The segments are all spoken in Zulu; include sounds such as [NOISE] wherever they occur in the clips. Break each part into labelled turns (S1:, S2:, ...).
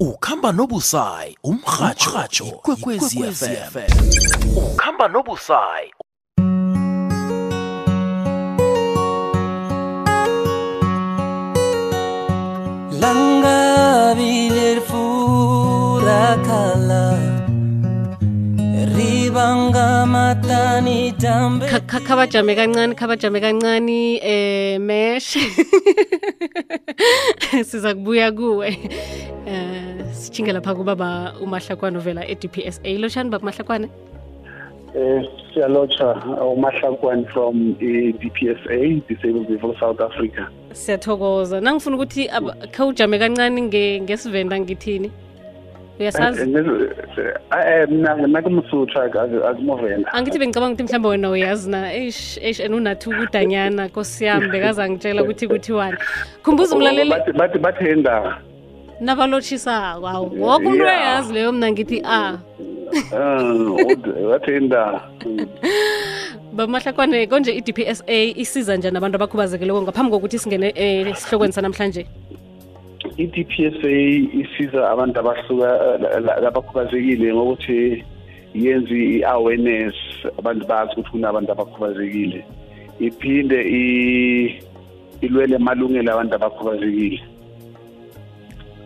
S1: ukhamba nobusayi umrhatsho ikwekwezi FM ukhamba nobusayi
S2: langabi furakhala ribanga matani dambe
S3: Kha- kha- khabajame kancane khabajame kancane eh mesh [LAUGHS] siza kubuya kuwe. [LAUGHS] Eh sithinge lapha kubaba umahlakwane ovela e-DPSA lotshani baba umahlakwane?
S4: Um siyalotsha umahlakwane from i-DPSA Disabled People South Africa.
S3: siyathokoza. Nangifuna ukuthi khawujame kancane nge- ngesivenda ngithini uyasazi
S4: mina
S3: angithi bengicabanga ukuthi mhlawumbe wena uyazi na. Eish eish and unathi ukudanyana nkosi yami ngitshela ukuthi kuthiwani. Khumbuza umlaleli
S4: Bathi bathi bathenda.
S3: nabalotshisako awu woke umuntu uyayazi leyo mna ngithi a
S4: Eh bathenda.
S3: bamahlakwane konje i-dpsa isiza njani abantu abakhubazekileko ngaphambi kokuthi singene eh, esihlokweni sanamhlanje
S4: I-DPSA isiza abantu abahluka labakhubazekile ngokuthi yenze i-awareness abantu bazi ukuthi kunabantu abakhubazekile. Iphinde i ilwele malungelo abantu abakhubazekile.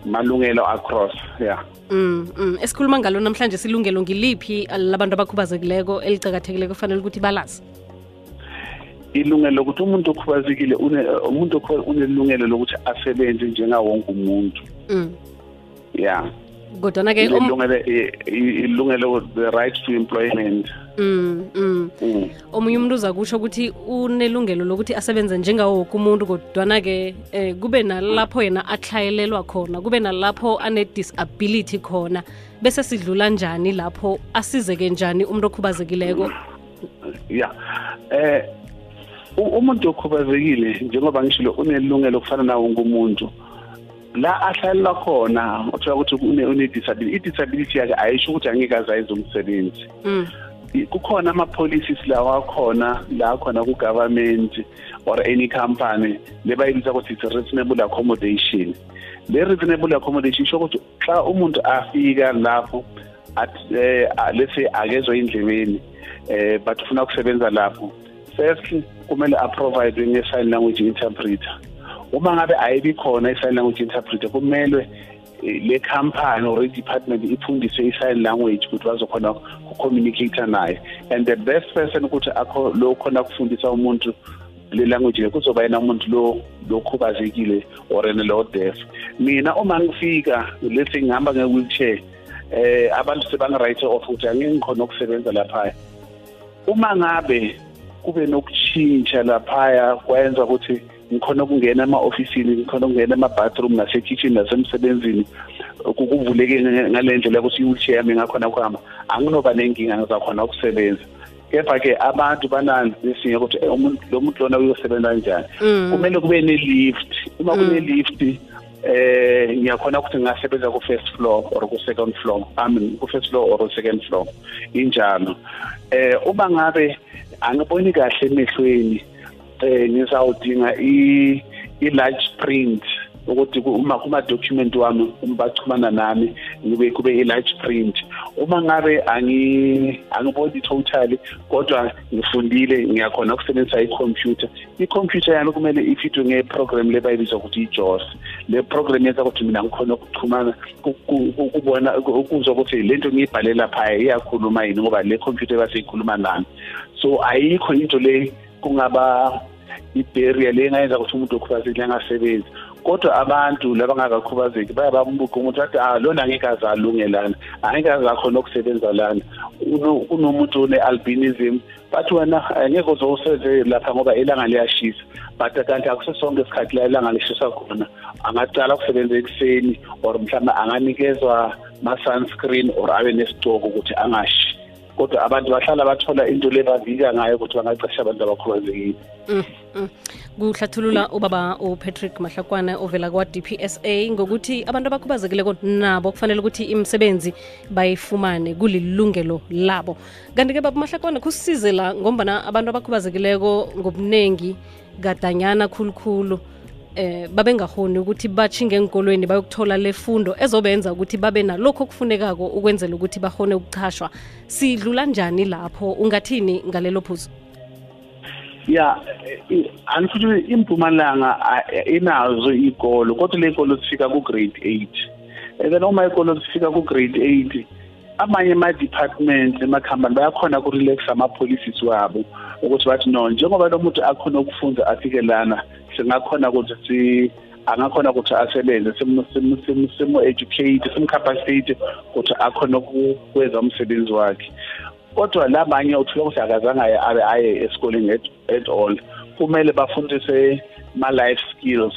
S4: Malungelo across, yeah.
S3: mm, mm. esikhuluma ngalo namhlanje silungelo ngiliphi labantu abakhubazekileko elicakathekileko kufanele ukuthi balazi
S4: ilungelo lokuthi umuntu okhubazekile umuntu unelungelo lokuthi asebenze njengawonke umuntu.
S3: Ya.
S4: Yeah
S3: kodwana-ke
S4: ilungelo i- ilungelo the right to employment.
S3: Mm, mm.
S4: Mm.
S3: omunye umuntu uza kusho ukuthi unelungelo lokuthi asebenze njengawo woke umuntu kodwana-ke eh, kube nalapho yena atlhayelelwa khona kube nalapho ane-disability khona bese sidlula njani lapho asizeke njani umuntu okhubazekileko?
S4: Yeah eh u- umuntu okhubazekile njengoba ngishilo unelungelo okufana nawo ngumuntu la ahlalela khona uthola ukuthi une une disability i-disability yakhe ayisho ukuthi angeke azayenza umsebenzi
S3: mm.
S4: kukhona ama-policies lawa akhona la khona ku-government or any company lebayibisa ukuthi it's reasonable accommodation le reasonable accommodation isho ukuthi xa umuntu afika lapho eh, let's say akezwa endlebeni um but ufuna ukusebenza lapho first kumele aprovide nge-sign language interpreter. Uma ngabe ayibi khona i-sign language interpreter kumele eh, le company or i-department ifundise i-sign language ukuthi bazokhona ku-communicate naye. And the best person ukuthi akho lo khona kufundisa umuntu le language le kuzoba yena umuntu lo lokhubazekile or yena lo deaf. Mina uma ngifika say ngihamba nge-wheelchair eh abantu sebangi-write off ukuthi angeke ngikhona ukusebenza laphaya. Uma ngabe kube nokutshintsha laphaya kwenza ukuthi ngikhona ukungena ema-ofisini ngikhona ukungena ema-bathroom nasekitchen nasemsebenzini. Ku- kuvuleke nge- ngale ndlela yokuthi i-wheelchair yami ngakhona ukuhamba. Anginoba nenkinga ngizakhona ukusebenza. Kepha-ke abantu bananzi lesinye ukuthi "Eh, umuntu lo muntu lona uyosebenza kanjani?
S3: Mm.
S4: kumele kube ne-lift. Uma kune-lift eh ngiyakhona ukuthi ngingasebenza ku-first floor or ku-second floor. I mean ku-first floor or ku-second floor. Injalo. Eh uma ngabe angiboni kahle emehlweni eh ngizawudinga i i-large print ukuthi ku- uma kuma document wami bachumana nami. Kube kube i-large print. Uma ngabe angi angiboni totally kodwa ngifundile ngiyakhona ukusebenzisa i-computer. I-computer yami kumele ifitwe nge-program le bayibizwa ukuthi i-jos le program yenza ukuthi mina ngikhona ukuxhumana ku- ku- ku- ukubona ukuzwa ukuthi le nto ngiyibhalela phaya iyakhuluma yini ngoba le computer ebaseyikhuluma nami. So ayikho into le kungaba i-barrier le engayenza ukuthi umuntu okhubazekile angasebenzi kodwa abantu labangakakhubazeki baya bambuqa umuntu athi ah lona angeke azalungelana angeke azakhona ukusebenza lana. Uno- kunomuntu one-albinism. Bathi wena angeke uzosebenze lapha ngoba ilanga liyashisa but kanti akuso sonke isikhathi la ilanga lishisa khona. Angaqala ukusebenza ekuseni or mhlawumbe anganikezwa ma-sunscreen or abe nesigcoko ukuthi angashi. Kodwa abantu bahlala bathola into le bavika ngayo ukuthi bangacesha abantu abakhubazekile.
S3: Mm, mm. kuhlathulula ubaba upatrick mahlakwana ovela kwa-dpsa ngokuthi abantu abakhubazekileko nabo kufanele ukuthi imisebenzi bayifumane kulilungelo labo. Kanti-ke baba mahlakwana kusize la ngombana abantu abakhubazekileko ngobunengi gadanyana khulukhulu eh babengahoni ukuthi bachinge enkolweni bayokuthola lefundo ezobenza ukuthi babe nalokho okufunekako ukwenzela ukuthi bahone ukuchashwa sidlula njani lapho? Ungathini ngalelo phuzu?
S4: Ya i- unfortunately impumalanga a- inazo iy'kolo kodwa le y'kolo zifika ku-grade eight. And then uma iy'kolo zifika ku-grade eight amanye ama-department emakhampani bayakhona ukurelaxa ama-policies wabo ukuthi bathi no njengoba lo muntu akhona ukufunda afike lana singakhona ukuthi si angakhona ukuthi asebenze simu- simu- simu- simu-educate simu-capacitate ukuthi akhona ukwenza umsebenzi wakhe. Kodwa labanye uthola ukuthi akazange aye- abe aye esikoleni at, at all kumele bafundise ma-life skills.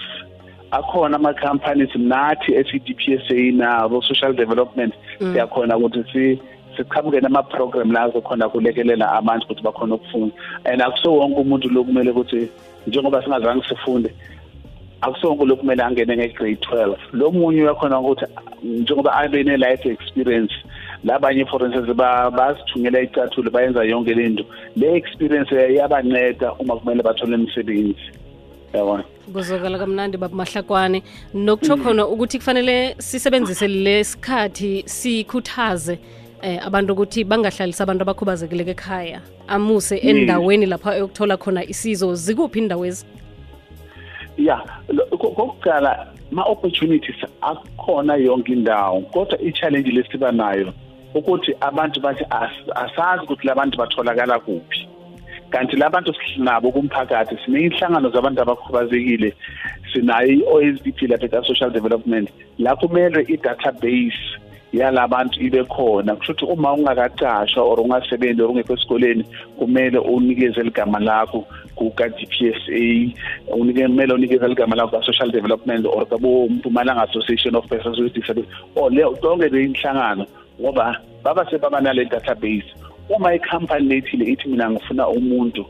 S4: Akhona ama-companies nathi e-CDPSA nabo social development siyakhona ukuthi si siqhamuke nama-program la azokhona kulekelela abantu ukuthi bakhona ukufunda. And akuso wonke umuntu lo kumele ukuthi njengoba singazange sifunde akusonke lokhu kumele angene nge-grade 12 lo munye uyakhona ukuthi njengoba abe ne-life experience labanye for instance ba- bazithungela icathulo bayenza yonke le nto. Le experience iyabanceda uma kumele bathole imisebenzi. Yabona?
S3: Kuzokala kamnandi baba mahlakwane. Nokutsho khona ukuthi kufanele sisebenzise lesikhathi sikhuthaze eh abantu ukuthi bangahlalisi abantu abakhubazekileke ekhaya amuse endaweni lapho ayokuthola khona isizo zikuphi indawo ezi?
S4: Ya lo- ko- kokuqala ma-opportunities akhona yonke indawo kodwa i-challenge lesiba nayo ukuthi abantu bathi as- asazi ukuthi labantu batholakala kuphi. Kanti labantu sinabo kumphakathi sineyinhlangano zabantu abakhubazekile sinayo i-OSDP lapha ka-social development la kumele i-database yalabantu ibe khona. Kusho ukuthi uma ungakacashwa or ungasebenzi or ungekho esikoleni kumele unikeze ligama lakho kuka-DPSA a kumele unikeze ligama lakho ka-social development or kaboMpumalanga Association of Persons with disability. Or le tonke le inhlangano ngoba baba sebabanale database uma ikhampani lethile ithi mina ngifuna umuntu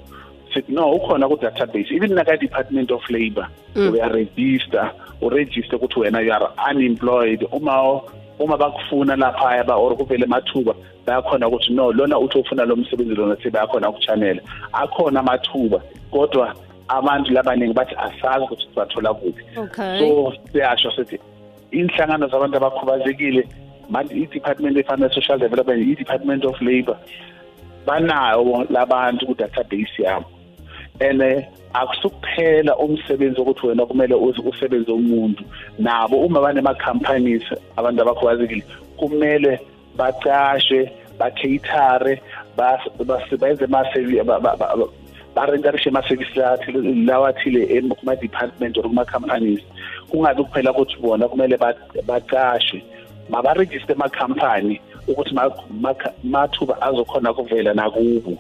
S4: sithi no ukhona ku-database. Even naka-department of labour uyaregister uregister ukuthi wena you are unemployed. Uma uma bakufuna laphaya ba or kuvele amathuba bayakhona ukuthi no lona uthi ufuna lo msebenzi lona sebayakhona ukuchanela akhona amathuba kodwa abantu labaningi bathi asazi ukuthi sizathola kuphi. So siyasho sithi inhlangano zabantu abakhubazekile manje i-department efana ne-social development i-department of labour banawo labantu ku-database yabo. And eh, akusukuphela umsebenzi wokuthi wena kumele uze usebenze umuntu. Nabo uma banema-companies abantu abakhubazekile kumele bacashwe bacatere benze barenkarishe ama-service lawa athile em- kuma-department or kuma-companies. Kungabi kuphela ukuthi bona kumele ba- bacashwe mabarejiste amakhampani ukuthi ma- makha- mathuba azokhona kuvela nakubo.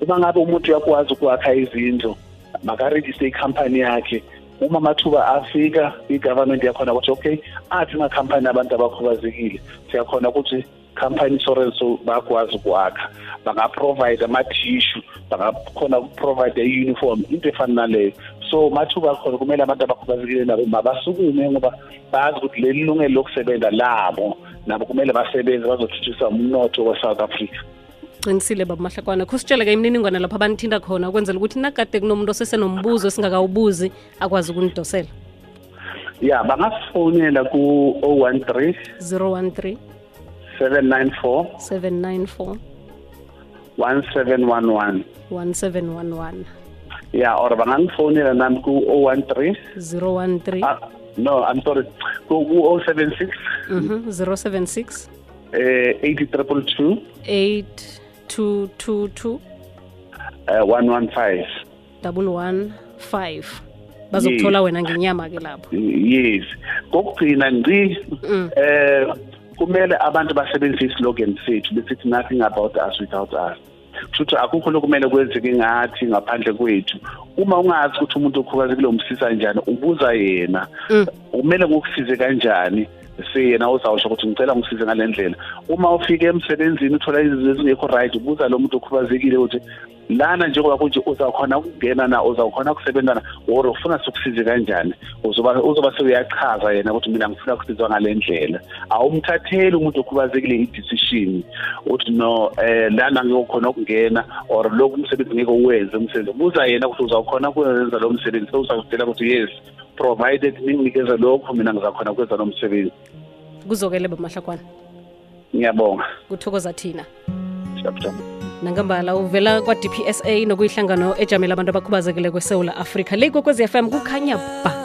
S4: Uma ngabe umuntu uyakwazi ukwakha izindlu makarejiste ikhampani yakhe. Uma amathuba afika i-government yakhona ukuthi okay athi amakhampani abantu abakhubazekile siyakhona ukuthi company insurance bayakwazi ukwakha. Bangaprovide amathishu bangakhona ukuprovide i-uniform into efana naleyo. So mathuba akhona kumele abantu abakhubazekile nabo mabasukume ngoba bazi ukuthi leli lungelo lokusebenza labo nabo kumele basebenze bazothuthukisa umnotho we-south africa.
S3: Qinisile baba mahlakwana. Khusitshele-ke imininingwane lapho abanithinda khona ukwenzela ukuthi nakade kunomuntu osesenombuzo esingakawubuzi akwazi ukunidosela.
S4: Ya bangasifonela ku-013
S3: 013
S4: 794
S3: 794
S4: 1711
S3: 1711
S4: ya or bangangifonela nami ku-013
S3: 013
S4: ah, no i'm sorry ku-076
S3: mhm 076
S4: eh 8322
S3: 8222
S4: eh 115
S3: double one five. Bazokuthola wena ngenyama-ke lapho.
S4: Yes. Kokugcina ngci eh kumele abantu basebenzise islogan sethu besithi nothing about us without us. Kushuthi akukho lokumele kwenzeke ngathi ngaphandle kwethu. Uma ungazi ukuthi umuntu okhubazekile umsiza njani ubuza yena. Kumele ngokusize kanjani? Siyena uzawusho ukuthi ngicela ngisize ngale ndlela. Uma ufike emsebenzini uthola izinto ezingekho right ubuza lo muntu okhubazekile ukuthi lana njengoba kunje uzawukhona ukungena na uzawukhona ukusebenza na or ufuna sikusize kanjani? Uzoba uzoba sewuyachaza yena ukuthi mina ngifuna kusizwa ngale ndlela. Awumthatheli umuntu okhubazekile i-decision uthi no eh lana ngiyokhona ukungena or lokhu umsebenzi ngeke uwenze umsebenzi. Buza yena ukuthi uzawukhona ukwenza lo msebenzi uzakutshela ukuthi yes provided ninginikeze lokho mina ngizakhona kwenza lo msebenzi.
S3: Kuzokele bamahlakwana
S4: ngiyabonga.
S3: Kuthokoza thina. Nangambala uvela kwa-dpsa nokuyihlangano ejamela abantu abakhubazekile kwesewula afrika. Le kokwezi fm kukhanya ba